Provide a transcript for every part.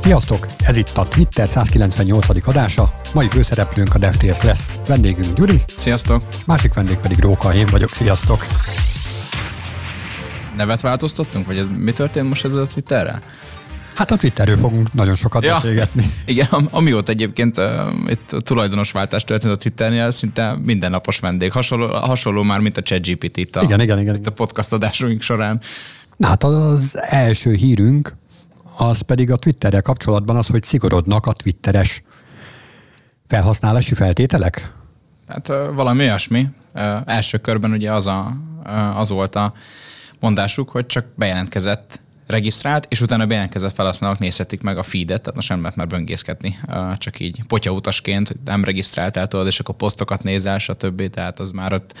Sziasztok! Ez itt a Twitter 198. adása. Mai főszereplőnk a DevTales lesz. Vendégünk Gyuri. Sziasztok! Másik vendég pedig Róka, én vagyok. Sziasztok! Nevet változtattunk? Vagy ez mi történt most ezzel a Twitterrel? Hát a Twitterről fogunk nagyon sokat ja. beszélgetni. Igen, amióta egyébként uh, itt a tulajdonosváltás történt a Twitternél, szinte mindennapos vendég. Hasonló, hasonló már, mint a ChatGPT itt a, igen, igen, igen, itt a podcast adásunk során. Na hát az első hírünk, az pedig a Twitterrel kapcsolatban az, hogy szigorodnak a twitteres felhasználási feltételek? Hát valami olyasmi. Első körben ugye az, a, az volt a mondásuk, hogy csak bejelentkezett regisztrált, és utána bejelentkezett felhasználók nézhetik meg a feedet, tehát most nem lehet már böngészkedni, csak így potyautasként, nem regisztráltál tudod, és akkor posztokat nézel, stb. Tehát az már ott,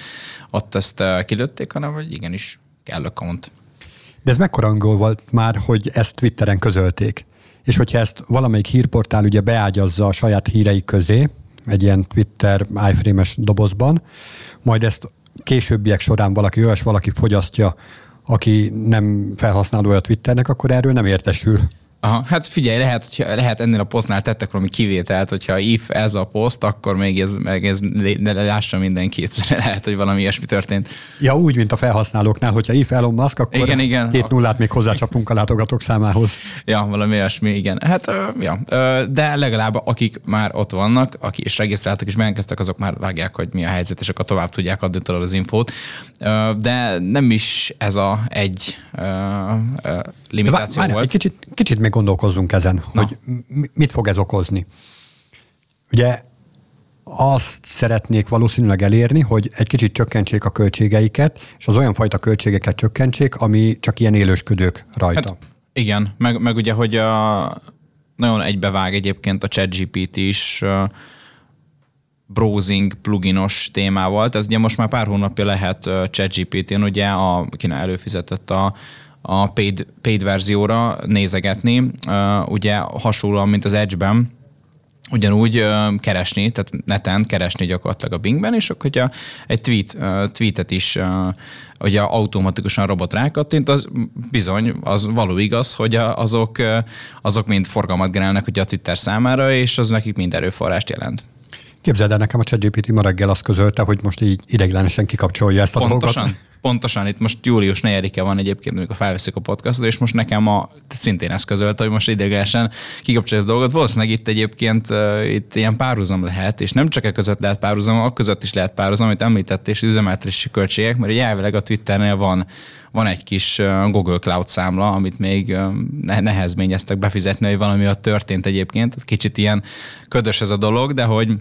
ott ezt kilőtték, hanem hogy igenis kell account. De ez mekkora angol volt már, hogy ezt Twitteren közölték? És hogyha ezt valamelyik hírportál ugye beágyazza a saját hírei közé, egy ilyen Twitter iframe-es dobozban, majd ezt későbbiek során valaki olyas valaki fogyasztja, aki nem felhasználója a Twitternek, akkor erről nem értesül. Aha, hát figyelj, lehet, hogyha, lehet ennél a posztnál tettek valami kivételt, hogyha if ez a poszt, akkor még ez, meg ez ne lássa mindenki, egyszerűen lehet, hogy valami ilyesmi történt. Ja, úgy, mint a felhasználóknak, hogyha if Elon Musk, akkor igen, igen. két nullát még hozzácsapunk a látogatók számához. Ja, valami ilyesmi, igen. Hát, ja, de legalább akik már ott vannak, akik is regisztráltak és megkezdtek, azok már vágják, hogy mi a helyzet, és akkor tovább tudják adni tőle az infót. De nem is ez a egy limitáció várj, volt. Egy kicsit, kicsit még gondolkozzunk ezen, Na. hogy mit fog ez okozni. Ugye azt szeretnék valószínűleg elérni, hogy egy kicsit csökkentsék a költségeiket, és az olyan fajta költségeket csökkentsék, ami csak ilyen élősködők rajta. Hát, igen, meg, meg ugye, hogy a, nagyon egybevág egyébként a ChatGPT is browsing pluginos témával, tehát ugye most már pár hónapja lehet ChatGPT-n, ugye, a, aki előfizetett a a paid, paid verzióra nézegetni, ugye hasonlóan, mint az Edge-ben, ugyanúgy keresni, tehát neten keresni gyakorlatilag a Bingben, és akkor, hogyha egy tweet, tweetet is ugye automatikusan robot rákattint, az bizony, az való igaz, hogy azok, azok mind forgalmat generálnak ugye a Twitter számára, és az nekik mind erőforrást jelent. Képzeld el, nekem a ChatGPT ma reggel azt közölte, hogy most így ideiglenesen kikapcsolja ezt a Pontosan. dolgot. Pontosan, itt most július 4-e van egyébként, amikor felveszik a podcastot, és most nekem a, szintén ezt közölte, hogy most idegenesen kikapcsolja a dolgot. Valószínűleg itt egyébként uh, itt ilyen párhuzam lehet, és nem csak e között lehet párhuzam, a között is lehet párhuzam, amit említett, és üzemeltetési költségek, mert elvileg a Twitternél van van egy kis Google Cloud számla, amit még nehezményeztek befizetni, hogy valami ott történt egyébként. Kicsit ilyen ködös ez a dolog, de hogy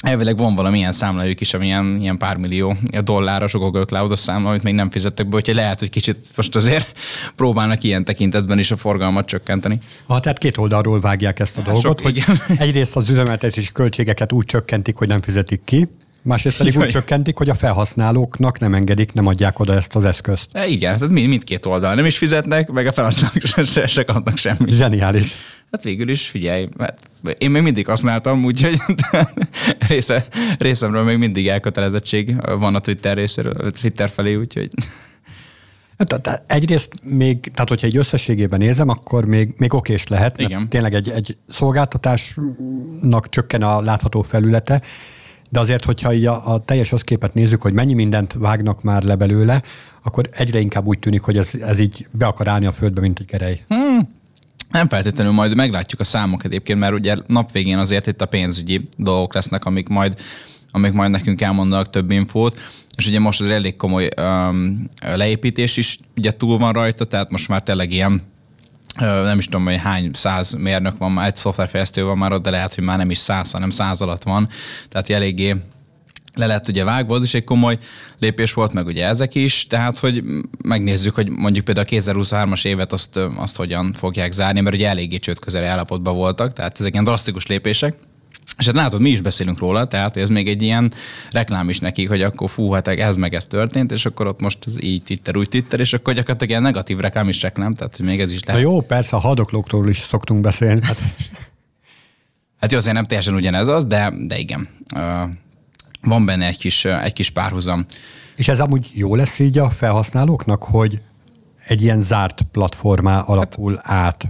elvileg van valamilyen számlájuk is, amilyen ilyen pár millió dolláros Google cloud számla, amit még nem fizettek be, úgyhogy lehet, hogy kicsit most azért próbálnak ilyen tekintetben is a forgalmat csökkenteni. Ha, tehát két oldalról vágják ezt a hát dolgot, sok, hogy igen. egyrészt az üzemeltetési költségeket úgy csökkentik, hogy nem fizetik ki, Másrészt pedig Jaj. úgy csökkentik, hogy a felhasználóknak nem engedik, nem adják oda ezt az eszközt. E, igen, tehát mind, mindkét oldal nem is fizetnek, meg a felhasználók se, se, se adnak semmit. Zseniális. Hát végül is, figyelj, mert én még mindig használtam, úgyhogy része, részemről még mindig elkötelezettség van a Twitter részéről, a Twitter felé, úgyhogy... Hát, egyrészt még, tehát hogyha egy összességében nézem, akkor még, még okés lehet, mert Igen. tényleg egy, egy szolgáltatásnak csökken a látható felülete, de azért, hogyha így a, a teljes összképet nézzük, hogy mennyi mindent vágnak már le belőle, akkor egyre inkább úgy tűnik, hogy ez, ez így be akar állni a földbe, mint egy gerej. Hmm. Nem feltétlenül, majd meglátjuk a számokat egyébként, mert ugye napvégén azért itt a pénzügyi dolgok lesznek, amik majd, amik majd nekünk elmondanak több infót, és ugye most az elég komoly um, leépítés is ugye túl van rajta, tehát most már tényleg ilyen nem is tudom, hogy hány száz mérnök van már, egy szoftverfejlesztő van már ott, de lehet, hogy már nem is száz, hanem száz alatt van. Tehát eléggé le lett ugye vágva, az is egy komoly lépés volt, meg ugye ezek is, tehát hogy megnézzük, hogy mondjuk például a 2023-as évet azt, azt hogyan fogják zárni, mert ugye eléggé csőd közeli állapotban voltak, tehát ezek ilyen drasztikus lépések. És hát látod, mi is beszélünk róla, tehát ez még egy ilyen reklám is nekik, hogy akkor fú, hát ez meg ez történt, és akkor ott most ez így titter, úgy titter, és akkor gyakorlatilag ilyen negatív reklám is reklám, tehát hogy még ez is lehet. Na jó, persze, a hadoklókról is szoktunk beszélni. Hát, hát jó, azért nem teljesen ugyanez az, de, de igen. Van benne egy kis, egy kis párhuzam. És ez amúgy jó lesz így a felhasználóknak, hogy egy ilyen zárt platformá alapul hát, át?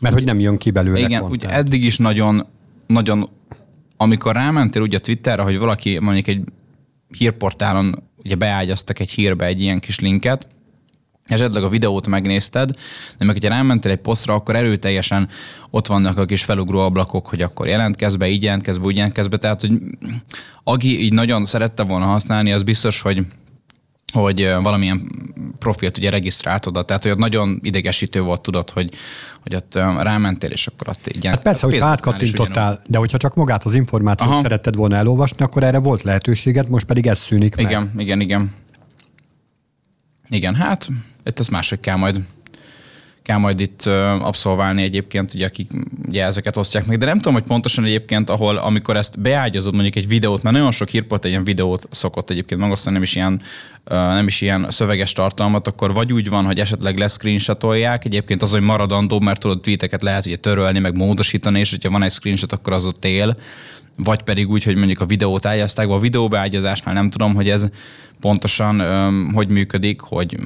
Mert hogy nem jön ki belőle Igen, content. ugye eddig is nagyon, nagyon, amikor rámentél ugye Twitterre, hogy valaki mondjuk egy hírportálon ugye beágyaztak egy hírbe egy ilyen kis linket, esetleg a videót megnézted, de meg hogyha rámentél egy posztra, akkor erőteljesen ott vannak a kis felugró ablakok, hogy akkor jelentkezz be, így jelentkezz be, úgy jelentkezz be. Tehát, hogy aki így nagyon szerette volna használni, az biztos, hogy hogy valamilyen profilt ugye regisztrált oda, tehát hogy ott nagyon idegesítő volt, tudod, hogy, hogy ott rámentél, és akkor ott így Hát persze, hogy átkattintottál, de hogyha csak magát az információt Aha. szeretted volna elolvasni, akkor erre volt lehetőséged, most pedig ez szűnik meg. Igen, igen, igen. Igen, hát itt ezt máshogy kell majd kell majd itt abszolválni egyébként, ugye, akik ugye ezeket osztják meg, de nem tudom, hogy pontosan egyébként, ahol, amikor ezt beágyazod mondjuk egy videót, mert nagyon sok hírport egy ilyen videót szokott egyébként megosztani, nem is ilyen, nem is ilyen szöveges tartalmat, akkor vagy úgy van, hogy esetleg lesz screenshotolják, egyébként az, hogy maradandó, mert tudod, tweeteket lehet ugye törölni, meg módosítani, és hogyha van egy screenshot, akkor az ott él, vagy pedig úgy, hogy mondjuk a videót ágyazták. A videóbeágyazásnál nem tudom, hogy ez pontosan hogy működik, hogy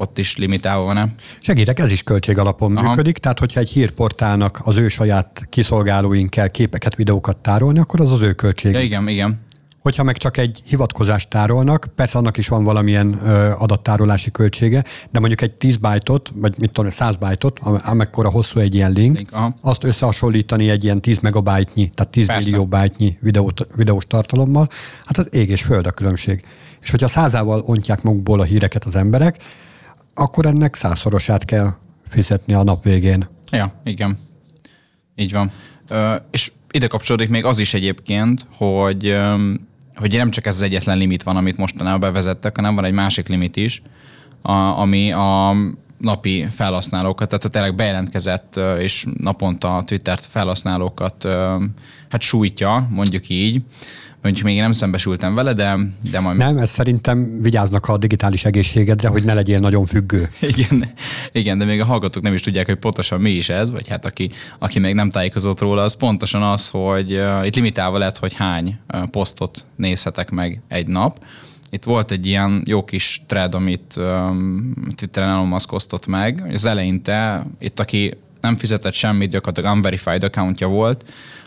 ott is limitálva van-e. Segítek, ez is költség alapon Aha. működik, tehát hogyha egy hírportálnak az ő saját kiszolgálóink kell képeket, videókat tárolni, akkor az az ő költség. Ja, igen, igen. Hogyha meg csak egy hivatkozást tárolnak, persze annak is van valamilyen ö, adattárolási költsége, de mondjuk egy 10 byte-ot, vagy mit tudom, 100 byte-ot, am- amekkora hosszú egy ilyen link, Link, aha. azt összehasonlítani egy ilyen 10 megabyte-nyi, tehát 10 Persze. millió byte-nyi videót, videós tartalommal, hát az ég és föld a különbség. És hogyha százával ontják magukból a híreket az emberek, akkor ennek százszorosát kell fizetni a nap végén. Ja, igen. Így van. És ide kapcsolódik még az is egyébként, hogy, hogy nem csak ez az egyetlen limit van, amit mostanában bevezettek, hanem van egy másik limit is, ami a napi felhasználókat, tehát a tényleg bejelentkezett és naponta a Twitter felhasználókat hát sújtja, mondjuk így. Mondjuk még nem szembesültem vele, de, de majd Nem, ez szerintem vigyáznak a digitális egészségedre, hogy ne legyél nagyon függő. Igen, igen, de még a hallgatók nem is tudják, hogy pontosan mi is ez, vagy hát aki, aki még nem tájékozott róla, az pontosan az, hogy uh, itt limitálva lett, hogy hány uh, posztot nézhetek meg egy nap. Itt volt egy ilyen jó kis thread, amit um, Twitteren Elon Musk osztott meg. Az eleinte itt, aki nem fizetett semmit, gyakorlatilag unverified accountja volt,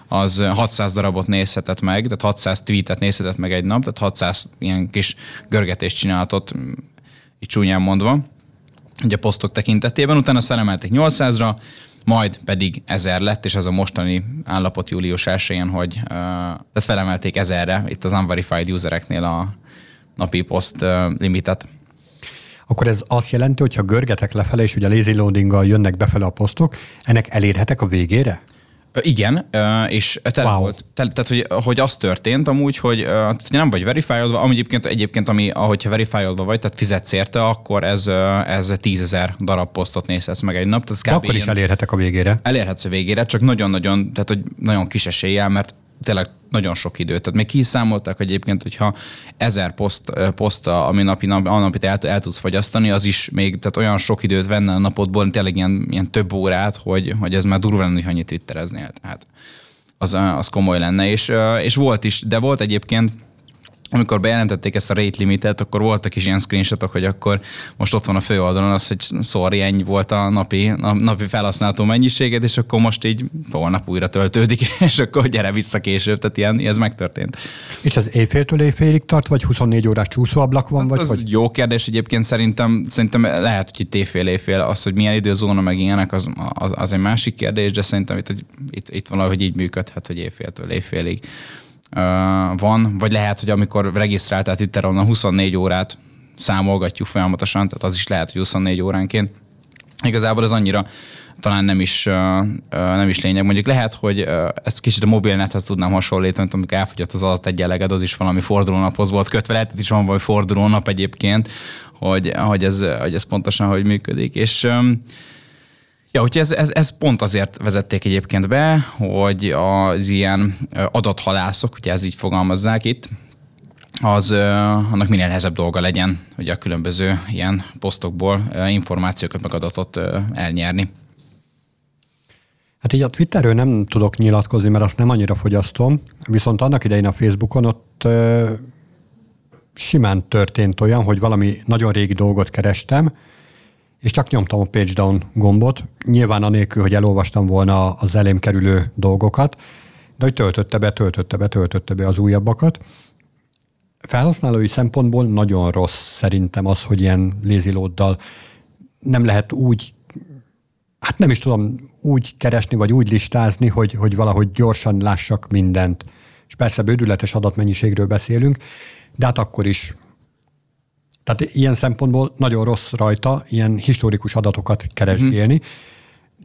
az 600 darabot nézhetett meg, tehát 600 tweetet nézhetett meg egy nap, tehát 600 ilyen kis görgetést csinálhatott, így csúnyán mondva ugye posztok tekintetében, utána azt felemelték 800-ra, majd pedig 1000 lett, és ez a mostani állapot július 1-én, hogy uh, tehát felemelték 1000-re itt az unverified usereknél a napi poszt limitet. Akkor ez azt jelenti, hogy ha görgetek lefele, és ugye lazy loadinggal jönnek befele a posztok, ennek elérhetek a végére? Igen, és tele Wow. volt. Tele, tehát, hogy, hogy az történt amúgy, hogy tehát, nem vagy verifiolva, ami egyébként, egyébként ami, ahogyha verifiolva vagy, tehát fizetsz érte, akkor ez, ez 10 ezer darab posztot nézhetsz meg egy nap. Tehát kb. akkor is elérhetek a végére. elérhetsz a végére, csak nagyon-nagyon, tehát hogy nagyon kis eséllyel, mert tényleg nagyon sok időt. Tehát még ki is számolták hogy egyébként, hogyha ezer poszt, ö, poszt a, ami napi, nap, a napit el, el, tudsz fogyasztani, az is még tehát olyan sok időt venne a napodból, tényleg ilyen, ilyen több órát, hogy, hogy ez már durva lenne, hogy annyit twittereznél. Tehát az, az komoly lenne. És, és volt is, de volt egyébként amikor bejelentették ezt a rate limitet, akkor voltak is ilyen screenshotok, hogy akkor most ott van a főoldalon az, hogy sorry, ennyi volt a napi, a napi felhasználható mennyiséged, és akkor most így holnap újra töltődik, és akkor gyere vissza később, tehát ilyen, ez megtörtént. És ez éjféltől éjfélig tart, vagy 24 órás csúszóablak van, vagy az hogy? jó kérdés egyébként szerintem, szerintem lehet, hogy itt éjfél éjfél, az, hogy milyen időzóna meg ilyenek, az, az, az egy másik kérdés, de szerintem itt, itt, itt valahogy így működhet, hogy éjféltől éjfélig van, vagy lehet, hogy amikor regisztráltál Twitteron a 24 órát számolgatjuk folyamatosan, tehát az is lehet, hogy 24 óránként. Igazából ez annyira talán nem is, nem is lényeg. Mondjuk lehet, hogy ezt kicsit a mobilnethez tudnám hasonlítani, amikor elfogyott az adat egyenleged, az is valami fordulónaphoz volt kötve, lehet, is van valami fordulónap egyébként, hogy, hogy, ez, hogy ez pontosan hogy működik. És Ja, hogy ez, ez, ez pont azért vezették egyébként be, hogy az ilyen adathalászok, ugye ez így fogalmazzák itt, az annak minél nehezebb dolga legyen, hogy a különböző ilyen posztokból ö, információkat meg adatot elnyerni. Hát így a Twitterről nem tudok nyilatkozni, mert azt nem annyira fogyasztom, viszont annak idején a Facebookon ott simán történt olyan, hogy valami nagyon régi dolgot kerestem, és csak nyomtam a page down gombot, nyilván anélkül, hogy elolvastam volna az elém kerülő dolgokat, de hogy töltötte be, töltötte be, töltötte be az újabbakat. Felhasználói szempontból nagyon rossz szerintem az, hogy ilyen lézilóddal nem lehet úgy, hát nem is tudom, úgy keresni, vagy úgy listázni, hogy, hogy valahogy gyorsan lássak mindent. És persze bődületes adatmennyiségről beszélünk, de hát akkor is tehát ilyen szempontból nagyon rossz rajta ilyen historikus adatokat keresgélni. Mm-hmm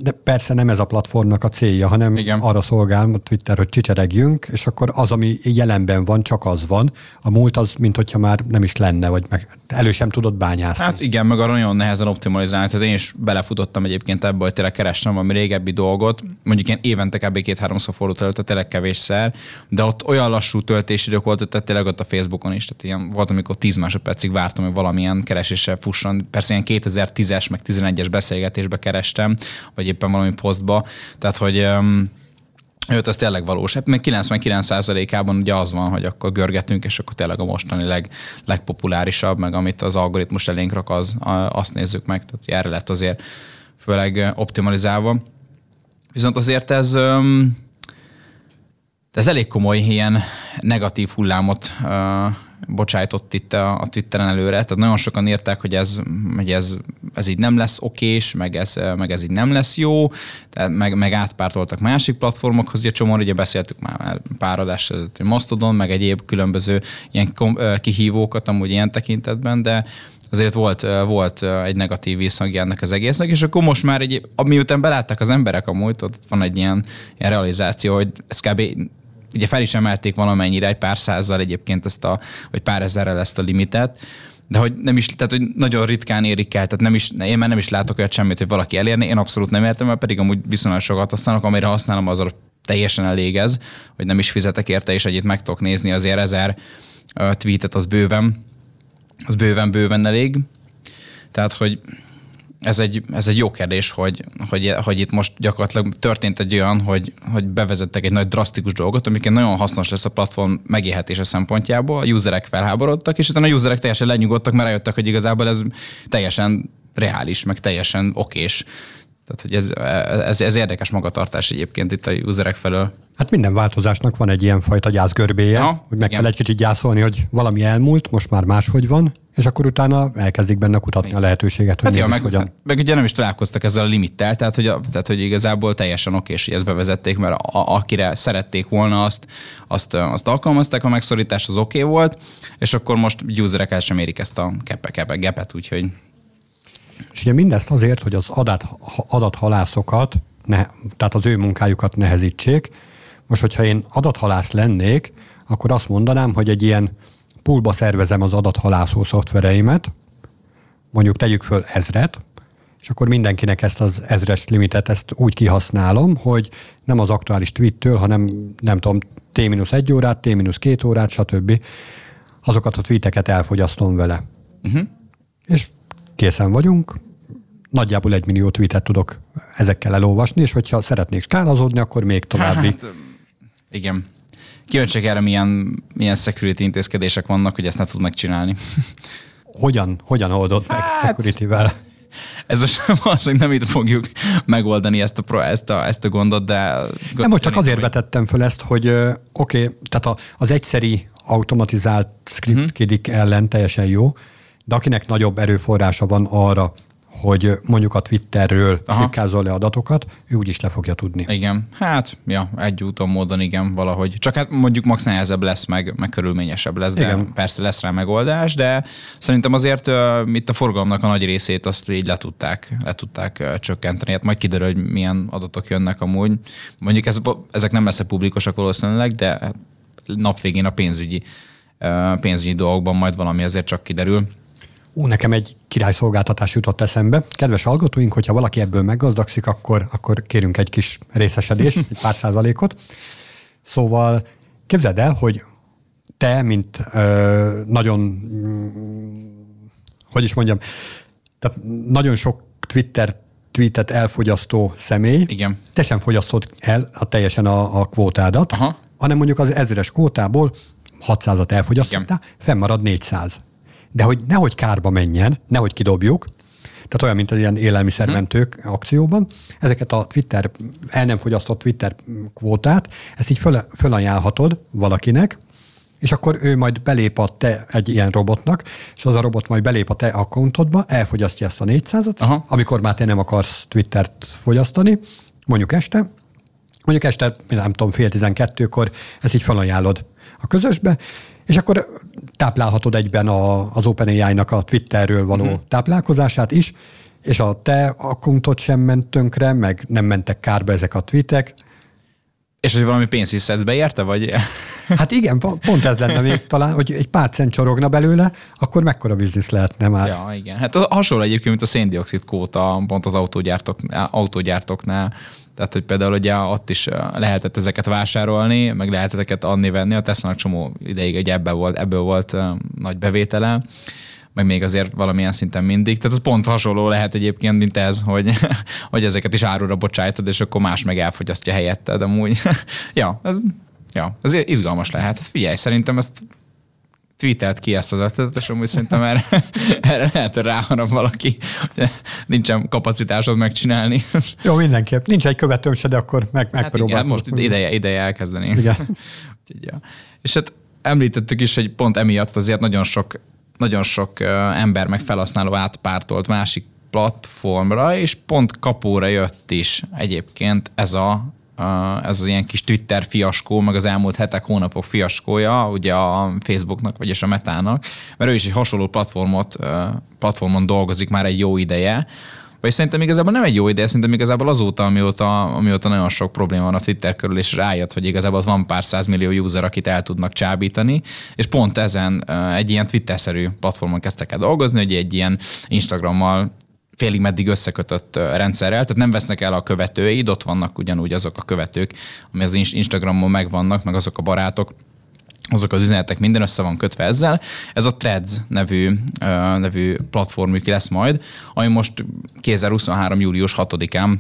de persze nem ez a platformnak a célja, hanem Igen. arra szolgál a Twitter, hogy csicseregjünk, és akkor az, ami jelenben van, csak az van. A múlt az, mint hogyha már nem is lenne, vagy meg elő sem tudott bányászni. Hát igen, meg arra nagyon nehezen optimalizálni. Tehát én is belefutottam egyébként ebbe, hogy tényleg kerestem valami régebbi dolgot. Mondjuk én évente kb. két-háromszor fordult előtt, tényleg kevésszer, de ott olyan lassú töltésidők volt, tehát tényleg ott a Facebookon is. Tehát ilyen volt, amikor 10 másodpercig vártam, hogy valamilyen kereséssel fusson. Persze ilyen 2010-es, meg 11-es beszélgetésbe kerestem, vagy éppen valami posztba. Tehát, hogy Őt ez tényleg valós. Hát meg 99%-ában ugye az van, hogy akkor görgetünk, és akkor tényleg a mostani leg, legpopulárisabb, meg amit az algoritmus elénk rak, az, azt nézzük meg. Tehát erre lett azért főleg optimalizálva. Viszont azért ez, ez elég komoly ilyen negatív hullámot bocsájtott itt a, a Twitteren előre, tehát nagyon sokan írták, hogy ez, hogy ez, ez így nem lesz okés, meg ez, meg ez így nem lesz jó, tehát meg, meg átpártoltak másik platformokhoz, ugye csomóan, ugye beszéltük már pár adás Mastodon, meg egyéb különböző ilyen kihívókat amúgy ilyen tekintetben, de azért volt, volt egy negatív visszhangja ennek az egésznek, és akkor most már egy, miután belátták az emberek amúgy, ott van egy ilyen, ilyen realizáció, hogy ez kb ugye fel is emelték valamennyire, egy pár százzal egyébként ezt a, vagy pár ezerrel ezt a limitet, de hogy nem is, tehát hogy nagyon ritkán érik el, tehát nem is, én már nem is látok olyat semmit, hogy valaki elérni, én abszolút nem értem, mert pedig amúgy viszonylag sokat használok, amire használom, az teljesen elég ez, hogy nem is fizetek érte, és egyet meg tudok nézni, azért ezer tweetet az bőven, az bőven-bőven elég. Tehát, hogy ez egy, ez egy jó kérdés, hogy, hogy, hogy itt most gyakorlatilag történt egy olyan, hogy, hogy bevezettek egy nagy drasztikus dolgot, amiket nagyon hasznos lesz a platform megélhetése szempontjából, a userek felháborodtak, és utána a userek teljesen lenyugodtak, mert rájöttek, hogy igazából ez teljesen reális, meg teljesen okés. Tehát, hogy ez, ez, ez érdekes magatartás egyébként itt a userek felől. Hát minden változásnak van egy ilyen fajta gyászgörbéje, ha, hogy meg igen. kell egy kicsit gyászolni, hogy valami elmúlt, most már máshogy van, és akkor utána elkezdik benne kutatni a lehetőséget, hogy hát ja, meg, hogyan. Meg ugye nem is találkoztak ezzel a limittel, tehát hogy, a, tehát, hogy igazából teljesen oké, hogy ezt bevezették, mert a, akire szerették volna azt, azt, azt alkalmazták, a megszorítás az oké okay volt, és akkor most userek el sem érik ezt a kepe, kepe, gepet, úgyhogy és ugye mindezt azért, hogy az adat, adathalászokat, ne, tehát az ő munkájukat nehezítsék. Most, hogyha én adathalász lennék, akkor azt mondanám, hogy egy ilyen poolba szervezem az adathalászó szoftvereimet, mondjuk tegyük föl ezret, és akkor mindenkinek ezt az ezres limitet ezt úgy kihasználom, hogy nem az aktuális tweettől, hanem nem tudom, T-1 órát, T-2 órát, stb. azokat a tweeteket elfogyasztom vele. Uh-huh. És készen vagyunk, nagyjából egy millió tweetet tudok ezekkel elolvasni, és hogyha szeretnék skálazódni, akkor még további. Hát, igen. Kíváncsiak erre milyen, milyen security intézkedések vannak, hogy ezt ne tud megcsinálni. Hogyan, hogyan oldod hát, meg security-vel? Ez az, hogy nem itt fogjuk megoldani ezt a, ezt a, ezt a gondot, de... Nem, most csak azért vetettem föl ezt, hogy oké, okay, tehát a, az egyszeri automatizált script uh-huh. kidik ellen teljesen jó, de akinek nagyobb erőforrása van arra, hogy mondjuk a Twitterről szikkázol le adatokat, ő úgyis le fogja tudni. Igen, hát, ja, egy úton, módon igen, valahogy. Csak hát mondjuk max nehezebb lesz, meg, meg körülményesebb lesz, de igen. persze lesz rá megoldás, de szerintem azért uh, itt a forgalomnak a nagy részét azt így le tudták, le tudták uh, csökkenteni. Hát majd kiderül, hogy milyen adatok jönnek amúgy. Mondjuk ez, ezek nem lesznek publikusak valószínűleg, de nap végén a pénzügyi, uh, pénzügyi dolgokban majd valami azért csak kiderül. Ú, nekem egy királyszolgáltatás jutott eszembe. Kedves hallgatóink, hogyha valaki ebből meggazdagszik, akkor, akkor kérünk egy kis részesedést, egy pár százalékot. Szóval képzeld el, hogy te, mint ö, nagyon, mm, hogy is mondjam, tehát nagyon sok Twitter tweetet elfogyasztó személy, Igen. te sem fogyasztod el a teljesen a, a kvótádat, Aha. hanem mondjuk az ezres kvótából 600-at elfogyasztottál, fennmarad 400 de hogy nehogy kárba menjen, nehogy kidobjuk, tehát olyan, mint az ilyen élelmiszermentők hmm. akcióban. Ezeket a Twitter, el nem fogyasztott Twitter kvótát, ezt így föl, fölajánlhatod valakinek, és akkor ő majd belép a te egy ilyen robotnak, és az a robot majd belép a te accountodba, elfogyasztja ezt a 400-at, Aha. amikor már te nem akarsz Twittert fogyasztani, mondjuk este, mondjuk este, nem tudom, fél tizenkettőkor ezt így felajánlod a közösbe, és akkor táplálhatod egyben a, az OpenAI-nak a Twitterről való uh-huh. táplálkozását is, és a te akkuntod sem ment tönkre, meg nem mentek kárba ezek a tweetek. És hogy valami pénzt is szedsz be érte, vagy? Hát igen, pont ez lenne még talán, hogy egy pár cent csorogna belőle, akkor mekkora biznisz lehetne már. Ja, igen. Hát hasonló egyébként, mint a széndiokszid kóta pont az autógyártók, autógyártóknál. Tehát, hogy például ugye ott is lehetett ezeket vásárolni, meg lehetett ezeket adni-venni. A tesla csomó ideig egy ebből volt, ebből volt nagy bevétele meg még azért valamilyen szinten mindig. Tehát ez pont hasonló lehet egyébként, mint ez, hogy, hogy ezeket is árura bocsájtod, és akkor más meg elfogyasztja helyetted. Amúgy, ja, ez, ja, ez izgalmas lehet. Hát figyelj, szerintem ezt tweetelt ki ezt az ötletet, és amúgy szerintem erre, erre lehet, ráharap valaki, hogy nincsen kapacitásod megcsinálni. Jó, mindenképp. Nincs egy követőm se, de akkor meg, megpróbálom. Hát most ideje, ideje elkezdeni. Igen. Úgyhogy, ja. És hát említettük is, hogy pont emiatt azért nagyon sok, nagyon sok ember meg felhasználó átpártolt másik platformra, és pont kapóra jött is egyébként ez a ez az ilyen kis Twitter fiaskó, meg az elmúlt hetek, hónapok fiaskója, ugye a Facebooknak, vagyis a Metának, mert ő is egy hasonló platformot, platformon dolgozik már egy jó ideje, vagy szerintem igazából nem egy jó ideje, szerintem igazából azóta, amióta, amióta nagyon sok probléma van a Twitter körül, és rájött, hogy igazából van pár százmillió user, akit el tudnak csábítani, és pont ezen egy ilyen Twitter-szerű platformon kezdtek el dolgozni, hogy egy ilyen Instagrammal félig meddig összekötött rendszerrel, tehát nem vesznek el a követőid, ott vannak ugyanúgy azok a követők, ami az Instagramon megvannak, meg azok a barátok, azok az üzenetek minden össze van kötve ezzel. Ez a Threads nevű, nevű platformjuk lesz majd, ami most 2023. július 6-án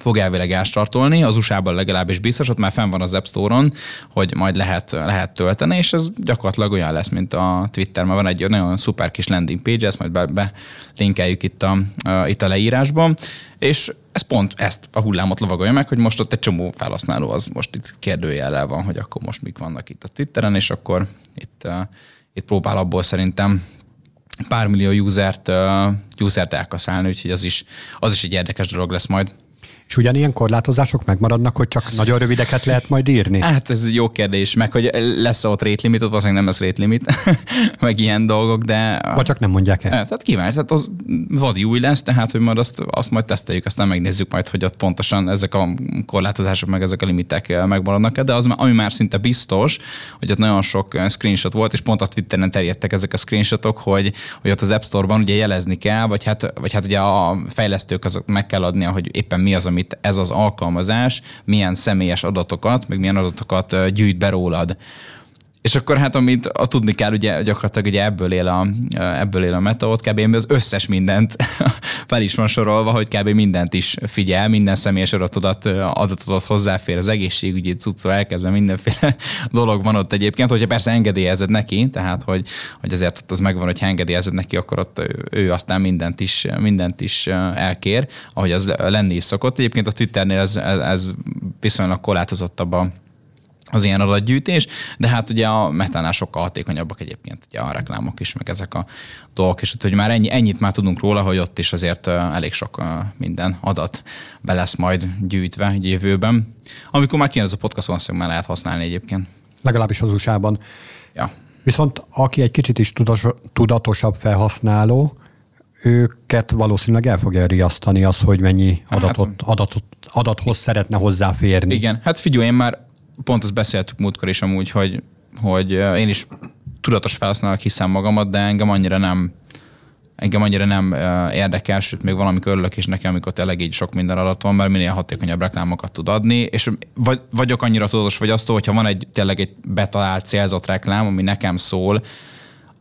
fog elvileg elstartolni, az USA-ban legalábbis biztos, ott már fenn van az App Store-on, hogy majd lehet, lehet tölteni, és ez gyakorlatilag olyan lesz, mint a Twitter, mert van egy nagyon szuper kis landing page, ezt majd be, be linkeljük itt a, a, itt a leírásban, és ez pont ezt a hullámot lovagolja meg, hogy most ott egy csomó felhasználó az most itt kérdőjellel van, hogy akkor most mik vannak itt a Twitteren, és akkor itt, uh, itt próbál abból szerintem pár millió usert, uh, usert elkaszálni, úgyhogy az is, az is egy érdekes dolog lesz majd. És ugyanilyen korlátozások megmaradnak, hogy csak ez nagyon rövideket lehet majd írni? Hát ez jó kérdés, meg hogy lesz ott rate limit, ott valószínűleg nem lesz rate limit, meg ilyen dolgok, de... Vagy csak nem mondják el. Tehát kíváncsi, tehát az vadi új lesz, tehát hogy majd azt, azt majd teszteljük, aztán megnézzük majd, hogy ott pontosan ezek a korlátozások, meg ezek a limitek megmaradnak de az, ami már szinte biztos, hogy ott nagyon sok screenshot volt, és pont a Twitteren terjedtek ezek a screenshotok, hogy, hogy ott az App Store-ban ugye jelezni kell, vagy hát, vagy hát ugye a fejlesztők azok meg kell adnia, hogy éppen az, amit ez az alkalmazás milyen személyes adatokat, meg milyen adatokat gyűjt be rólad. És akkor hát amit a tudni kell, ugye gyakorlatilag ugye ebből él a, ebből él a meta, ott kb. az összes mindent fel is van sorolva, hogy kb. mindent is figyel, minden személyes adatodat, adatodat hozzáfér, az egészségügyi cuccó elkezdve mindenféle dolog van ott egyébként, hogyha persze engedélyezed neki, tehát hogy, hogy azért ott az megvan, hogy engedélyezed neki, akkor ott ő aztán mindent is, mindent is elkér, ahogy az lenni is szokott. Egyébként a Twitternél ez, ez viszonylag korlátozottabb a az ilyen adatgyűjtés, de hát ugye a metánál sokkal hatékonyabbak egyébként ugye a reklámok is, meg ezek a dolgok, és hogy már ennyi, ennyit már tudunk róla, hogy ott is azért elég sok minden adat be lesz majd gyűjtve egy jövőben. Amikor már kijön ez a podcast, valószínűleg már lehet használni egyébként. Legalábbis az USA-ban. Ja. Viszont aki egy kicsit is tudatosabb felhasználó, őket valószínűleg el fogja riasztani az, hogy mennyi hát, adatot, hát, adatot, adathoz szeretne hozzáférni. Igen, hát figyelj, én már pont azt beszéltük múltkor is amúgy, hogy, hogy én is tudatos felhasználók hiszem magamat, de engem annyira nem engem annyira nem érdekel, sőt még valamikor örülök is nekem, amikor tényleg így sok minden adat van, mert minél hatékonyabb reklámokat tud adni, és vagy, vagyok annyira tudatos vagy azt, hogyha van egy tényleg egy betalált célzott reklám, ami nekem szól,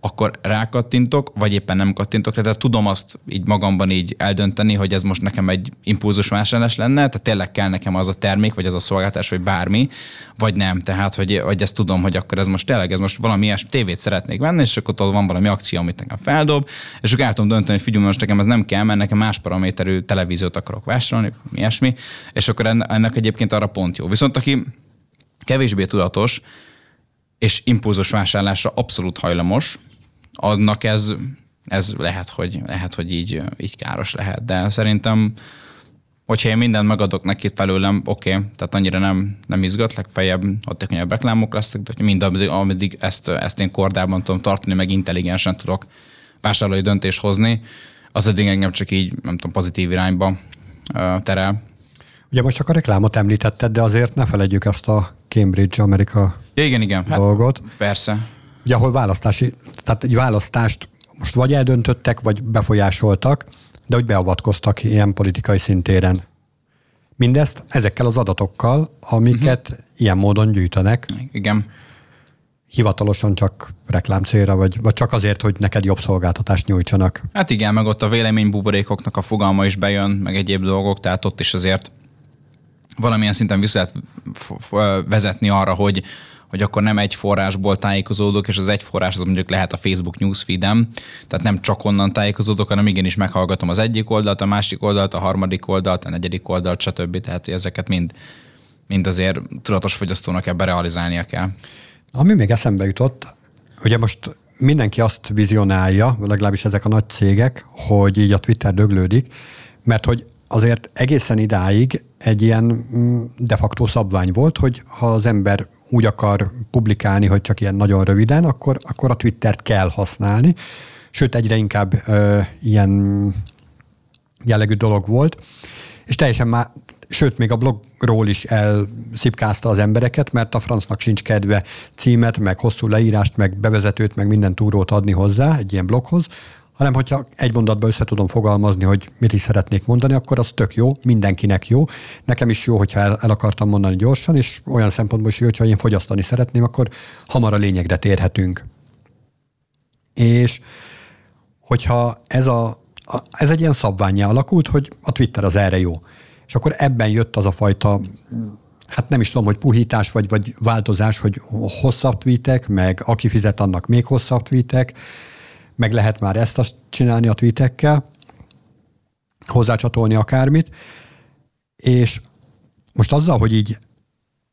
akkor rákattintok, vagy éppen nem kattintok rá, tehát tudom azt így magamban így eldönteni, hogy ez most nekem egy impulzus vásárlás lenne, tehát tényleg kell nekem az a termék, vagy az a szolgáltás, vagy bármi, vagy nem. Tehát, hogy, hogy ezt tudom, hogy akkor ez most tényleg, ez most valami ilyes tévét szeretnék venni, és akkor ott van valami akció, amit nekem feldob, és akkor el tudom dönteni, hogy figyelj, most nekem ez nem kell, mert nekem más paraméterű televíziót akarok vásárolni, ilyesmi, és akkor ennek egyébként arra pont jó. Viszont aki kevésbé tudatos, és impulzus vásárlásra abszolút hajlamos, annak ez, ez lehet, hogy, lehet, hogy így, így káros lehet. De szerintem, hogyha én mindent megadok neki felőlem, oké, okay, tehát annyira nem, nem izgat, legfeljebb hatékonyabb reklámok lesznek, de mind, ameddig, ameddig ezt, ezt én kordában tudom tartani, meg intelligensen tudok vásárlói döntést hozni, az eddig engem csak így, nem tudom, pozitív irányba terel. Ugye most csak a reklámot említetted, de azért ne felejtjük ezt a Cambridge Amerika ja, igen, igen. Hát, dolgot. Persze. Ugye, ahol választási, tehát egy választást most vagy eldöntöttek, vagy befolyásoltak, de hogy beavatkoztak ilyen politikai szintéren. Mindezt ezekkel az adatokkal, amiket uh-huh. ilyen módon gyűjtenek. Igen. Hivatalosan csak reklámcélra, vagy, vagy csak azért, hogy neked jobb szolgáltatást nyújtsanak. Hát igen, meg ott a véleménybuborékoknak a fogalma is bejön, meg egyéb dolgok, tehát ott is azért valamilyen szinten vissza lehet vezetni arra, hogy, hogy akkor nem egy forrásból tájékozódok, és az egy forrás az mondjuk lehet a Facebook newsfeedem, tehát nem csak onnan tájékozódok, hanem igenis meghallgatom az egyik oldalt, a másik oldalt, a harmadik oldalt, a negyedik oldalt, stb. Tehát ezeket mind, mind azért tudatos fogyasztónak ebbe realizálnia kell. Ami még eszembe jutott, ugye most mindenki azt vizionálja, legalábbis ezek a nagy cégek, hogy így a Twitter döglődik, mert hogy azért egészen idáig egy ilyen mm, de facto szabvány volt, hogy ha az ember úgy akar publikálni, hogy csak ilyen nagyon röviden, akkor, akkor a Twittert kell használni. Sőt, egyre inkább ö, ilyen jellegű dolog volt. És teljesen már, sőt, még a blogról is elszipkázta az embereket, mert a francnak sincs kedve címet, meg hosszú leírást, meg bevezetőt, meg minden túrót adni hozzá egy ilyen bloghoz, hanem hogyha egy mondatban össze tudom fogalmazni, hogy mit is szeretnék mondani, akkor az tök jó, mindenkinek jó. Nekem is jó, hogyha el, el akartam mondani gyorsan, és olyan szempontból is jó, hogyha én fogyasztani szeretném, akkor hamar a lényegre térhetünk. És hogyha ez, a, a, ez egy ilyen szabványjá alakult, hogy a Twitter az erre jó. És akkor ebben jött az a fajta hát nem is tudom, hogy puhítás vagy, vagy változás, hogy hosszabb tweetek, meg aki fizet, annak még hosszabb tweetek, meg lehet már ezt azt csinálni a tweetekkel, hozzácsatolni akármit, és most azzal, hogy így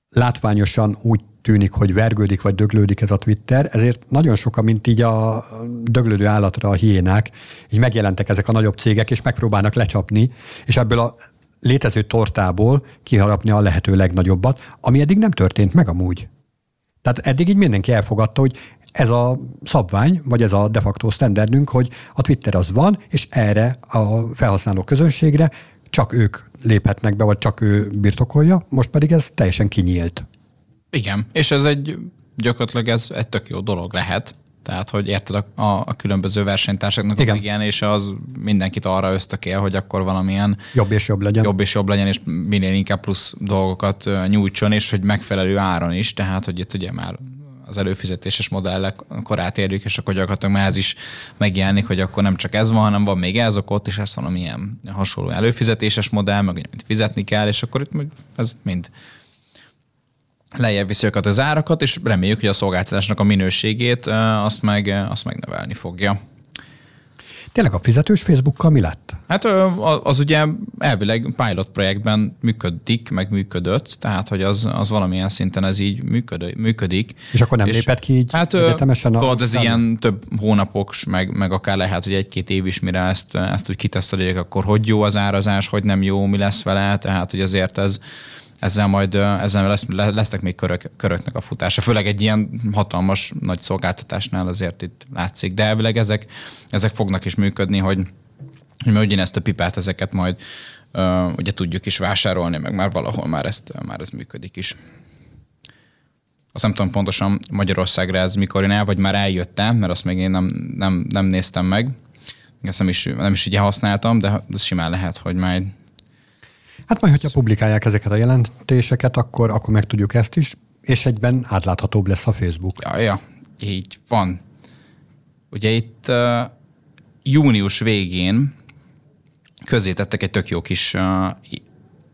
látványosan úgy tűnik, hogy vergődik vagy döglődik ez a Twitter, ezért nagyon sokan, mint így a döglődő állatra a hiénák, így megjelentek ezek a nagyobb cégek, és megpróbálnak lecsapni, és ebből a létező tortából kiharapni a lehető legnagyobbat, ami eddig nem történt meg amúgy. Tehát eddig így mindenki elfogadta, hogy ez a szabvány, vagy ez a de facto standardünk, hogy a Twitter az van, és erre a felhasználó közönségre csak ők léphetnek be, vagy csak ő birtokolja, most pedig ez teljesen kinyílt. Igen, és ez egy gyakorlatilag ez egy tök jó dolog lehet. Tehát, hogy érted a, a, a különböző versenytársaknak Igen. a megjelenése az mindenkit arra ösztökél, hogy akkor valamilyen jobb és jobb legyen. Jobb és jobb legyen, és minél inkább plusz dolgokat nyújtson, és hogy megfelelő áron is. Tehát, hogy itt ugye már az előfizetéses modellek korát érjük, és akkor gyakorlatilag már ez is megjelenik, hogy akkor nem csak ez van, hanem van még ez, ott is ez valamilyen hasonló előfizetéses modell, meg amit fizetni kell, és akkor itt ez mind lejjebb viszi őket az árakat, és reméljük, hogy a szolgáltatásnak a minőségét azt meg, azt megnövelni fogja. Tényleg a fizetős Facebookkal mi lett? Hát az ugye elvileg pilot projektben működik, meg működött, tehát hogy az, az valamilyen szinten ez így működ, működik. És akkor nem és lépett ki így hát, egyetemesen? Tudod, ez ilyen több hónapok, meg, meg akár lehet, hogy egy-két év is, mire ezt, ezt úgy kitesztelik, akkor hogy jó az árazás, hogy nem jó, mi lesz vele, tehát hogy azért ez, ezzel majd ezzel lesz, lesznek még körök, köröknek a futása. Főleg egy ilyen hatalmas nagy szolgáltatásnál azért itt látszik. De elvileg ezek, ezek fognak is működni, hogy, hogy mi ugyanezt a pipát, ezeket majd uh, ugye tudjuk is vásárolni, meg már valahol már, ezt, már ez működik is. Azt nem tudom pontosan Magyarországra ez mikor jön el, vagy már eljöttem, mert azt még én nem, nem, nem néztem meg. Ezt nem is, nem is ugye használtam, de ez simán lehet, hogy majd Hát majd, hogyha publikálják ezeket a jelentéseket, akkor, akkor meg tudjuk ezt is, és egyben átláthatóbb lesz a Facebook. Ja, ja, így van. ugye itt uh, június végén közzétettek egy tök jó kis uh,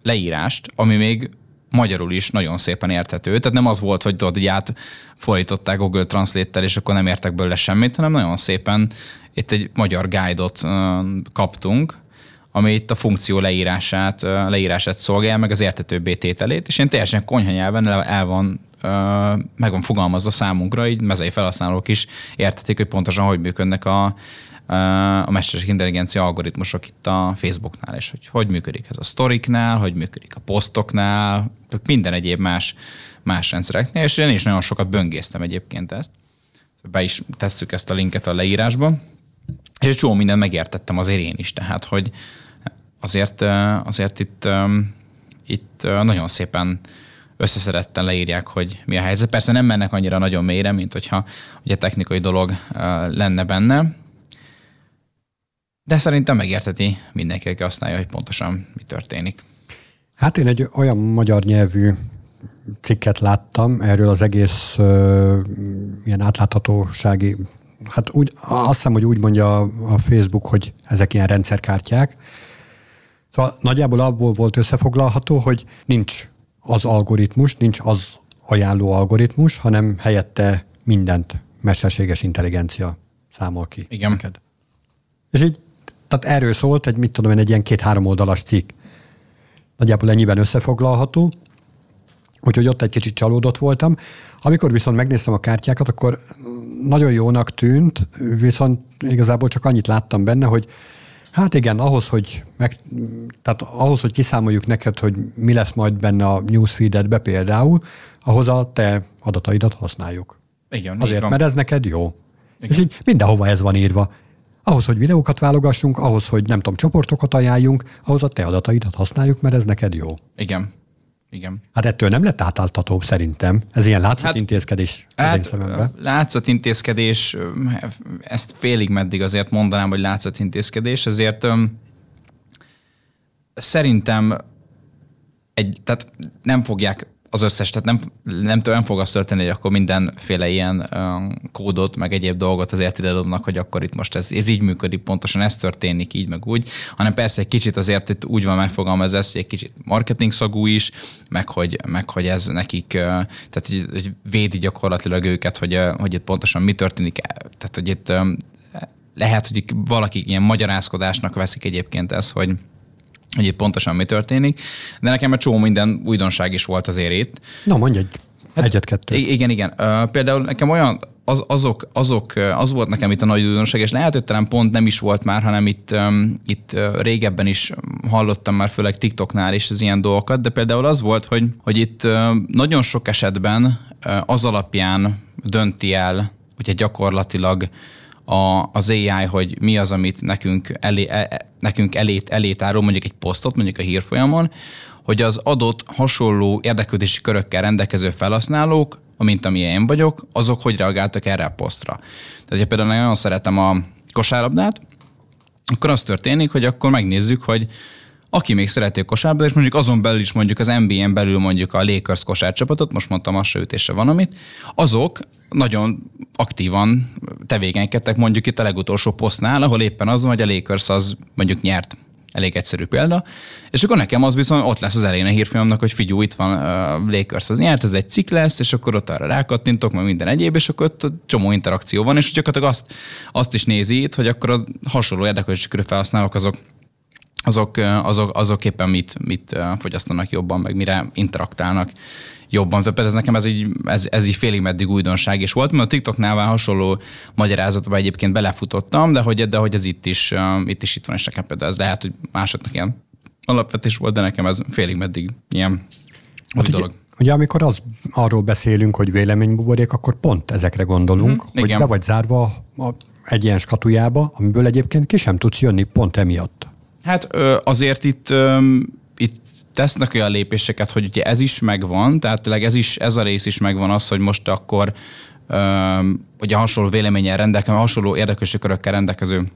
leírást, ami még magyarul is nagyon szépen érthető. Tehát nem az volt, hogy tudod, hogy átfordították Google Translate-tel, és akkor nem értek belőle semmit, hanem nagyon szépen itt egy magyar guide-ot kaptunk, ami itt a funkció leírását, leírását szolgálja, meg az értetőbbé tételét, és én teljesen konyha nyelven el van meg van fogalmazva számunkra, így mezei felhasználók is értetik, hogy pontosan hogy működnek a, a mesterséges intelligencia algoritmusok itt a Facebooknál, és hogy hogy működik ez a sztoriknál, hogy működik a posztoknál, minden egyéb más, más rendszereknél, és én is nagyon sokat böngésztem egyébként ezt. Be is tesszük ezt a linket a leírásba, és csomó mindent megértettem azért én is, tehát hogy azért, azért itt, itt nagyon szépen összeszedetten leírják, hogy mi a helyzet. Persze nem mennek annyira nagyon mélyre, mint hogyha ugye technikai dolog lenne benne, de szerintem megérteti mindenki, aki használja, hogy pontosan mi történik. Hát én egy olyan magyar nyelvű cikket láttam erről az egész uh, ilyen átláthatósági, hát úgy, azt hiszem, hogy úgy mondja a Facebook, hogy ezek ilyen rendszerkártyák. Szóval nagyjából abból volt összefoglalható, hogy nincs az algoritmus, nincs az ajánló algoritmus, hanem helyette mindent mesterséges intelligencia számol ki. Igen. Neked. És így tehát erről szólt egy, mit tudom én, egy ilyen két-három oldalas cikk. Nagyjából ennyiben összefoglalható. Úgyhogy ott egy kicsit csalódott voltam. Amikor viszont megnéztem a kártyákat, akkor nagyon jónak tűnt, viszont igazából csak annyit láttam benne, hogy hát igen, ahhoz, hogy, meg, tehát ahhoz, hogy kiszámoljuk neked, hogy mi lesz majd benne a newsfeededbe például, ahhoz a te adataidat használjuk. Igen, Azért, mert ez neked jó. Igen. És így mindenhova ez van írva. Ahhoz, hogy videókat válogassunk, ahhoz, hogy nem tudom, csoportokat ajánljunk, ahhoz a te adataidat használjuk, mert ez neked jó. Igen. Igen. Hát ettől nem lett átáltató szerintem. Ez ilyen látszatintézkedés hát, az én szemembe. Látszatintézkedés, ezt félig meddig azért mondanám, hogy látszatintézkedés, ezért um, szerintem egy, tehát nem fogják az összes, tehát nem, nem, nem fog azt történni, hogy akkor mindenféle ilyen kódot, meg egyéb dolgot azért ide dobnak, hogy akkor itt most ez, ez így működik, pontosan ez történik így, meg úgy, hanem persze egy kicsit azért itt úgy van megfogalmazva hogy egy kicsit marketing szagú is, meg hogy, meg hogy ez nekik, tehát hogy, hogy védi gyakorlatilag őket, hogy, hogy itt pontosan mi történik, tehát hogy itt lehet, hogy valaki ilyen magyarázkodásnak veszik egyébként ez, hogy hogy itt pontosan mi történik, de nekem egy csomó minden újdonság is volt azért itt. Na, mondj egy hát, egyet-kettő. Igen, igen. Uh, például nekem olyan, az, azok, azok, az volt nekem itt a nagy újdonság, és lehet, hogy talán pont nem is volt már, hanem itt, um, itt uh, régebben is hallottam már, főleg TikToknál is az ilyen dolgokat, de például az volt, hogy, hogy itt uh, nagyon sok esetben uh, az alapján dönti el, ugye gyakorlatilag a, az AI, hogy mi az, amit nekünk elé, e, e nekünk elét, elét árul, mondjuk egy posztot, mondjuk a hírfolyamon, hogy az adott hasonló érdeklődési körökkel rendelkező felhasználók, mint ami én vagyok, azok hogy reagáltak erre a posztra. Tehát, ha például nagyon szeretem a kosárlabdát, akkor az történik, hogy akkor megnézzük, hogy aki még szereti a kosárlabdát, és mondjuk azon belül is mondjuk az NBA-n belül mondjuk a Lakers kosárcsapatot, most mondtam, az se ütése van amit, azok nagyon aktívan tevékenykedtek mondjuk itt a legutolsó posztnál, ahol éppen az van, hogy a Lakers az mondjuk nyert elég egyszerű példa. És akkor nekem az viszont ott lesz az elején a hírfilmnek, hogy figyú, itt van a Lakers az nyert, ez egy cikk lesz, és akkor ott arra rákattintok, meg minden egyéb, és akkor ott csomó interakció van, és gyakorlatilag azt, azt is nézi itt, hogy akkor a hasonló érdeklődési körű felhasználók azok azok, azok, azok éppen mit, mit fogyasztanak jobban, meg mire interaktálnak jobban. Tehát ez nekem ez így, ez, ez így félig meddig újdonság is volt, mert a TikToknál már hasonló magyarázatba egyébként belefutottam, de hogy, de hogy ez itt is, itt is itt van, és nekem például ez lehet, hogy másoknak ilyen alapvetés volt, de nekem ez félig meddig ilyen hát új dolog. Ugye, amikor az, arról beszélünk, hogy véleménybuborék, akkor pont ezekre gondolunk, mm, hogy igen. be vagy zárva a, egy ilyen skatujába, amiből egyébként ki sem tudsz jönni pont emiatt. Hát azért itt, itt tesznek olyan lépéseket, hogy ugye ez is megvan, tehát tényleg ez, is, ez a rész is megvan az, hogy most akkor ugye hasonló véleményen rendelkező, hasonló érdeklősi körökkel rendelkező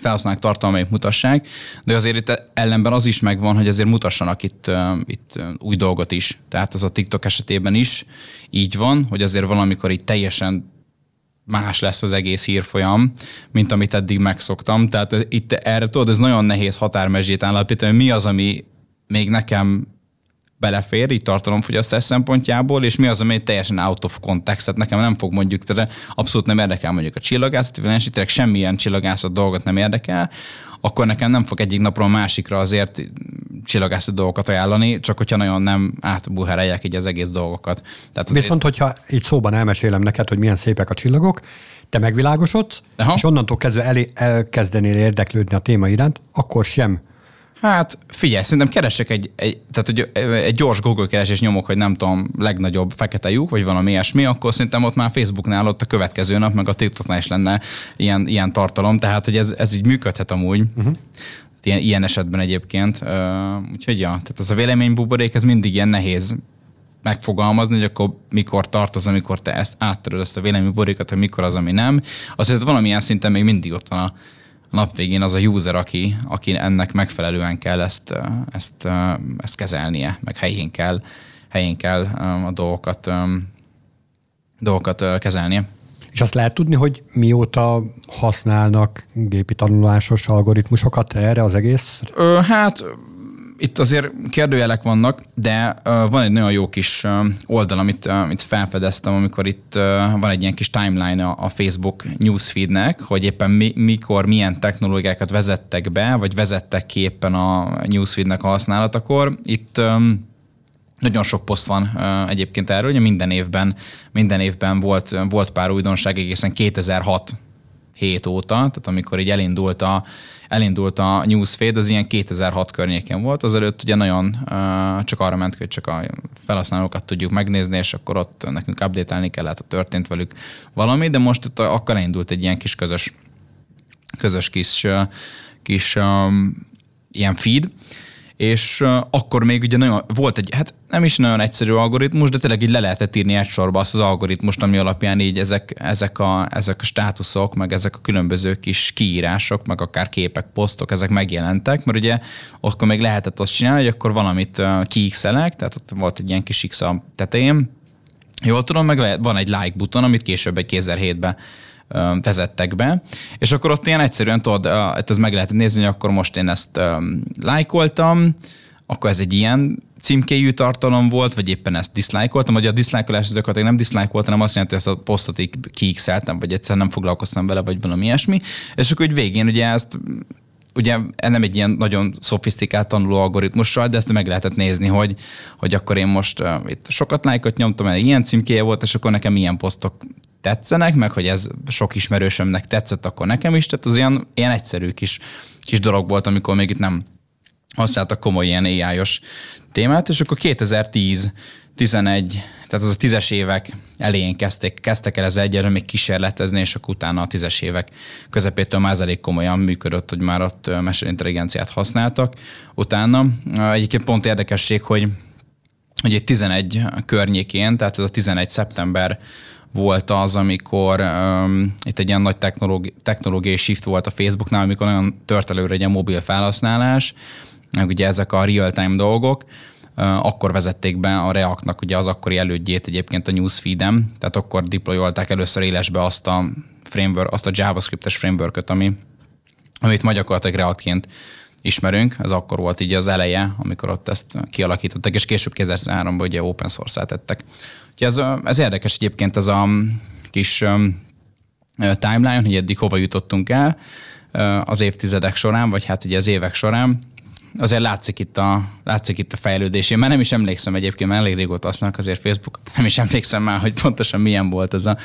felhasználók tartalmait mutassák, de azért itt ellenben az is megvan, hogy azért mutassanak itt, itt új dolgot is. Tehát az a TikTok esetében is így van, hogy azért valamikor itt teljesen más lesz az egész hírfolyam, mint amit eddig megszoktam. Tehát itt erre tudod, ez nagyon nehéz határmezsét állapítani, mi az, ami még nekem belefér, így tartalomfogyasztás szempontjából, és mi az, ami teljesen out of context, tehát nekem nem fog mondjuk, például abszolút nem érdekel mondjuk a csillagászat, vagy semmilyen csillagászat dolgot nem érdekel, akkor nekem nem fog egyik napról másikra azért csillagászati dolgokat ajánlani, csak hogyha nagyon nem átbuhereljek így az egész dolgokat. Tehát Viszont, hogyha így szóban elmesélem neked, hogy milyen szépek a csillagok, te megvilágosodsz, Aha. és onnantól kezdve el, elkezdenél érdeklődni a téma iránt, akkor sem Hát figyelj, szerintem keresek egy, egy, tehát, hogy egy gyors Google keresés nyomok, hogy nem tudom, legnagyobb fekete lyuk, vagy valami ilyesmi, akkor szerintem ott már Facebooknál ott a következő nap, meg a TikToknál is lenne ilyen, ilyen tartalom, tehát hogy ez, ez így működhet amúgy. Uh-huh. Ilyen, ilyen esetben egyébként. Uh, úgyhogy ja, tehát ez a véleménybuborék, ez mindig ilyen nehéz megfogalmazni, hogy akkor mikor tartoz, amikor te ezt áttöröd ezt a véleménybuborékat, hogy mikor az, ami nem. Azért valamilyen szinten még mindig ott van a, nap végén az a user, aki, aki ennek megfelelően kell ezt, ezt, ezt kezelnie, meg helyén kell, helyén kell a dolgokat, dolgokat kezelnie. És azt lehet tudni, hogy mióta használnak gépi tanulásos algoritmusokat erre az egész? Hát itt azért kérdőjelek vannak, de van egy nagyon jó kis oldal, amit, amit felfedeztem, amikor itt van egy ilyen kis timeline a, Facebook newsfeednek, hogy éppen mi, mikor, milyen technológiákat vezettek be, vagy vezettek ki éppen a newsfeednek a használatakor. Itt nagyon sok poszt van egyébként erről, hogy minden évben, minden évben volt, volt pár újdonság egészen 2006 hét óta, tehát amikor így elindult a, elindult a newsfeed, az ilyen 2006 környéken volt, azelőtt ugye nagyon csak arra ment, hogy csak a felhasználókat tudjuk megnézni, és akkor ott nekünk update-elni kellett, ha történt velük valami, de most itt akkor elindult egy ilyen kis közös, közös kis, kis um, ilyen feed, és akkor még ugye nagyon, volt egy, hát nem is nagyon egyszerű algoritmus, de tényleg így le lehetett írni egy sorba azt az algoritmust, ami alapján így ezek, ezek, a, ezek a státuszok, meg ezek a különböző kis kiírások, meg akár képek, posztok, ezek megjelentek, mert ugye akkor még lehetett azt csinálni, hogy akkor valamit kiixelek, tehát ott volt egy ilyen kis X a tetején, Jól tudom, meg van egy like buton, amit később egy 2007-ben vezettek be, és akkor ott ilyen egyszerűen tudod, ez meg lehet nézni, hogy akkor most én ezt lájkoltam, akkor ez egy ilyen címkéjű tartalom volt, vagy éppen ezt diszlájkoltam, vagy a diszlájkolás gyakorlatilag nem diszlájkoltam, hanem azt jelenti, hogy ezt a posztot kiixeltem, vagy egyszer nem foglalkoztam vele, vagy valami ilyesmi. És akkor hogy végén ugye ezt ugye nem egy ilyen nagyon szofisztikált tanuló algoritmussal, de ezt meg lehetett nézni, hogy, hogy akkor én most uh, itt sokat lájkot nyomtam, mert ilyen címkéje volt, és akkor nekem ilyen posztok tetszenek, meg hogy ez sok ismerősömnek tetszett, akkor nekem is. Tehát az ilyen, ilyen egyszerű kis, kis dolog volt, amikor még itt nem használtak komoly ilyen ai témát, és akkor 2010 11, tehát az a tízes évek elején kezdték, kezdtek el ez egyelőre még kísérletezni, és akkor utána a tízes évek közepétől már elég komolyan működött, hogy már ott mesélintelligenciát használtak. Utána egyébként pont érdekesség, hogy, hogy egy 11 környékén, tehát ez a 11 szeptember volt az, amikor um, itt egy ilyen nagy technológi, technológiai shift volt a Facebooknál, amikor nagyon tört előre egy a mobil felhasználás, ugye ezek a real-time dolgok, akkor vezették be a Reactnak ugye az akkori elődjét egyébként a newsfeed-em, tehát akkor deployolták először élesbe azt a framework, azt a JavaScript-es framework ami, amit ma gyakorlatilag Reactként ismerünk, ez akkor volt így az eleje, amikor ott ezt kialakítottak, és később 2003-ban ugye open source tettek. Úgyhogy ez, ez érdekes egyébként ez a kis timeline, hogy eddig hova jutottunk el az évtizedek során, vagy hát ugye az évek során. Azért látszik itt a, látszik itt a fejlődés. Én már nem is emlékszem egyébként, mert elég régóta használok azért Facebookot, nem is emlékszem már, hogy pontosan milyen volt ez a,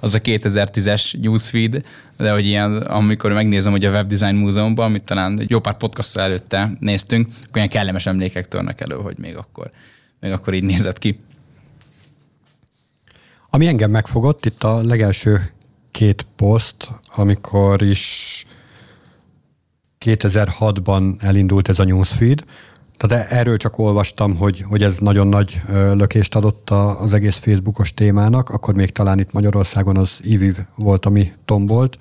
az a 2010-es newsfeed, de hogy ilyen, amikor megnézem, hogy a Webdesign Múzeumban, amit talán jó pár podcast előtte néztünk, akkor ilyen kellemes emlékek törnek elő, hogy még akkor, még akkor így nézett ki. Ami engem megfogott, itt a legelső két poszt, amikor is 2006-ban elindult ez a newsfeed, tehát erről csak olvastam, hogy, hogy ez nagyon nagy lökést adott az egész Facebookos témának, akkor még talán itt Magyarországon az IVIV volt, ami tombolt,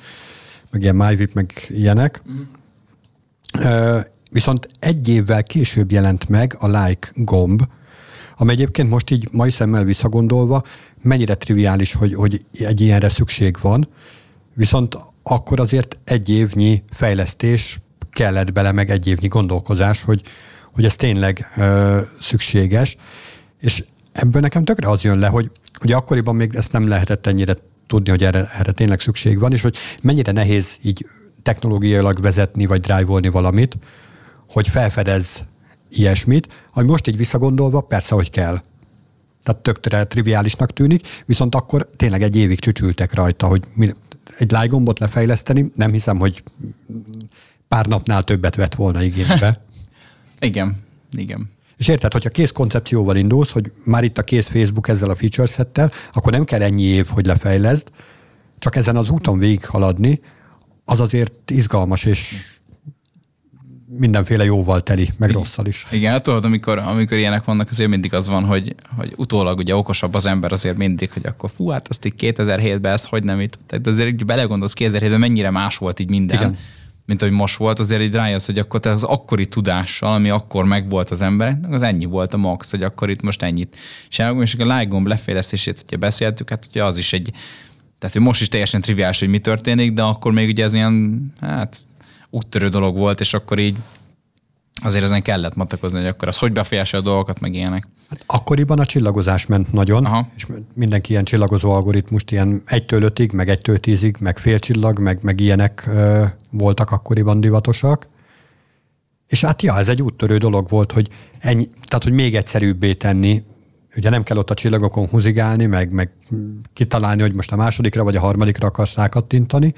meg ilyen MyVip, meg ilyenek. Mm. Viszont egy évvel később jelent meg a like gomb, Ami egyébként most így mai szemmel visszagondolva, mennyire triviális, hogy, hogy egy ilyenre szükség van, viszont akkor azért egy évnyi fejlesztés kellett bele, meg egy évnyi gondolkozás, hogy, hogy ez tényleg ö, szükséges, és ebből nekem tökre az jön le, hogy ugye akkoriban még ezt nem lehetett ennyire tudni, hogy erre, erre tényleg szükség van, és hogy mennyire nehéz így technológiailag vezetni, vagy drive valamit, hogy felfedez ilyesmit, hogy most így visszagondolva persze, hogy kell. Tehát tökre triviálisnak tűnik, viszont akkor tényleg egy évig csücsültek rajta, hogy mi, egy lájgombot lefejleszteni, nem hiszem, hogy pár napnál többet vett volna igénybe. igen, igen. És érted, hogyha kész koncepcióval indulsz, hogy már itt a kész Facebook ezzel a feature settel, akkor nem kell ennyi év, hogy lefejleszd, csak ezen az úton végig haladni, az azért izgalmas, és mindenféle jóval teli, meg rosszal is. Igen, hát tudod, amikor, amikor ilyenek vannak, azért mindig az van, hogy, hogy utólag ugye okosabb az ember azért mindig, hogy akkor fú, hát azt így 2007-ben ezt hogy nem itt. Tehát azért így belegondolsz 2007-ben mennyire más volt így minden. Igen mint hogy most volt, azért így rájössz, hogy akkor te az akkori tudással, ami akkor megvolt az embereknek, az ennyi volt a max, hogy akkor itt most ennyit. És a like gomb lefejlesztését, hogyha beszéltük, hát ugye az is egy, tehát hogy most is teljesen triviális, hogy mi történik, de akkor még ugye ez ilyen, hát úttörő dolog volt, és akkor így azért ezen kellett matakozni, hogy akkor az hogy befolyásol a dolgokat, meg ilyenek. Hát akkoriban a csillagozás ment nagyon, Aha. és mindenki ilyen csillagozó algoritmust, ilyen egytől ötig, meg egytől tízig, meg fél csillag, meg, meg ilyenek ö, voltak akkoriban divatosak. És hát ja, ez egy úttörő dolog volt, hogy ennyi, tehát hogy még egyszerűbbé tenni, ugye nem kell ott a csillagokon húzigálni, meg, meg kitalálni, hogy most a másodikra vagy a harmadikra akarsz rákattintani,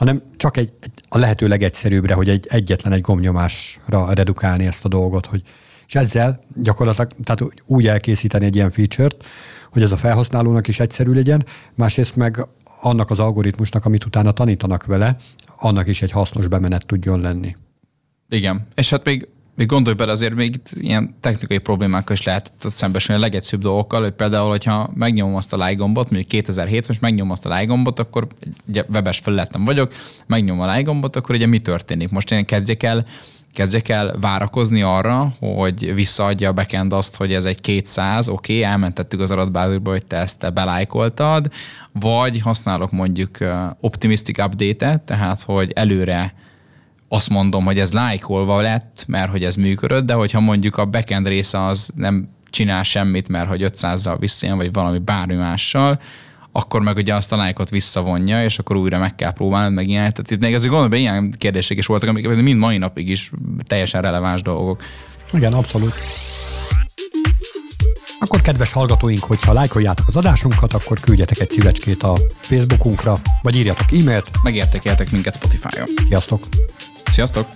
hanem csak egy, egy, a lehető legegyszerűbbre, hogy egy, egyetlen egy gomnyomásra redukálni ezt a dolgot, hogy és ezzel gyakorlatilag tehát úgy elkészíteni egy ilyen feature-t, hogy ez a felhasználónak is egyszerű legyen, másrészt meg annak az algoritmusnak, amit utána tanítanak vele, annak is egy hasznos bemenet tudjon lenni. Igen, és hát még még gondolj bele, azért még ilyen technikai problémákkal is lehet szembesülni a legegyszerűbb dolgokkal, hogy például, hogyha megnyomom azt a like gombot, mondjuk 2007 most megnyomom azt a like gombot, akkor ugye webes felületem vagyok, megnyomom a like gombot, akkor ugye mi történik? Most én kezdjek el kezdjek el várakozni arra, hogy visszaadja a backend azt, hogy ez egy 200, oké, okay, elmentettük az adatbázisba, hogy te ezt belájkoltad, vagy használok mondjuk optimistic update-et, tehát hogy előre azt mondom, hogy ez lájkolva lett, mert hogy ez működött, de hogyha mondjuk a backend része az nem csinál semmit, mert hogy 500-zal visszajön, vagy valami bármi mással, akkor meg ugye azt a lájkot visszavonja, és akkor újra meg kell próbálni, meg ilyen. Tehát itt még azért gondolom, hogy ilyen kérdések is voltak, amik mind mai napig is teljesen releváns dolgok. Igen, abszolút. Akkor kedves hallgatóink, hogyha lájkoljátok az adásunkat, akkor küldjetek egy szívecskét a Facebookunkra, vagy írjatok e-mailt. Megértékeltek minket Spotify-on. Sziasztok! Sziasztok!